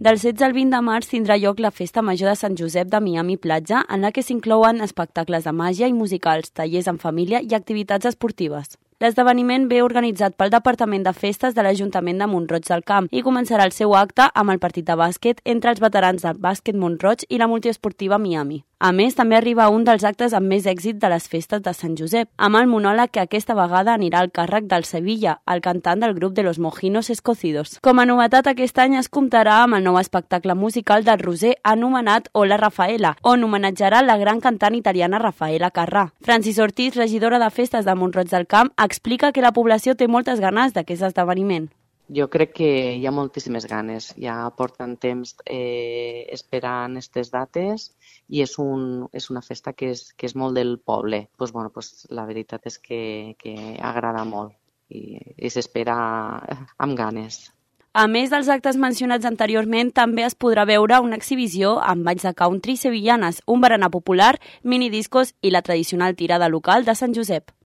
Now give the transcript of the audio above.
Del 16 al 20 de març tindrà lloc la Festa Major de Sant Josep de Miami Platja, en la que s'inclouen espectacles de màgia i musicals, tallers en família i activitats esportives. L'esdeveniment ve organitzat pel Departament de Festes de l'Ajuntament de Montroig del Camp i començarà el seu acte amb el partit de bàsquet entre els veterans del bàsquet Montroig i la multiesportiva Miami. A més, també arriba un dels actes amb més èxit de les festes de Sant Josep, amb el monòleg que aquesta vegada anirà al càrrec del Sevilla, el cantant del grup de los Mojinos Escocidos. Com a novetat, aquest any es comptarà amb el nou espectacle musical del Roser anomenat Hola Rafaela, on homenatjarà la gran cantant italiana Rafaela Carrà. Francis Ortiz, regidora de festes de Montroig del Camp, explica que la població té moltes ganes d'aquest esdeveniment. Jo crec que hi ha moltíssimes ganes. Ja porten temps eh, esperant aquestes dates i és, un, és una festa que és, que és molt del poble. Pues, bueno, pues, la veritat és que, que agrada molt i, i s'espera amb ganes. A més dels actes mencionats anteriorment, també es podrà veure una exhibició amb banys de country sevillanes, un berenar popular, minidiscos i la tradicional tirada local de Sant Josep.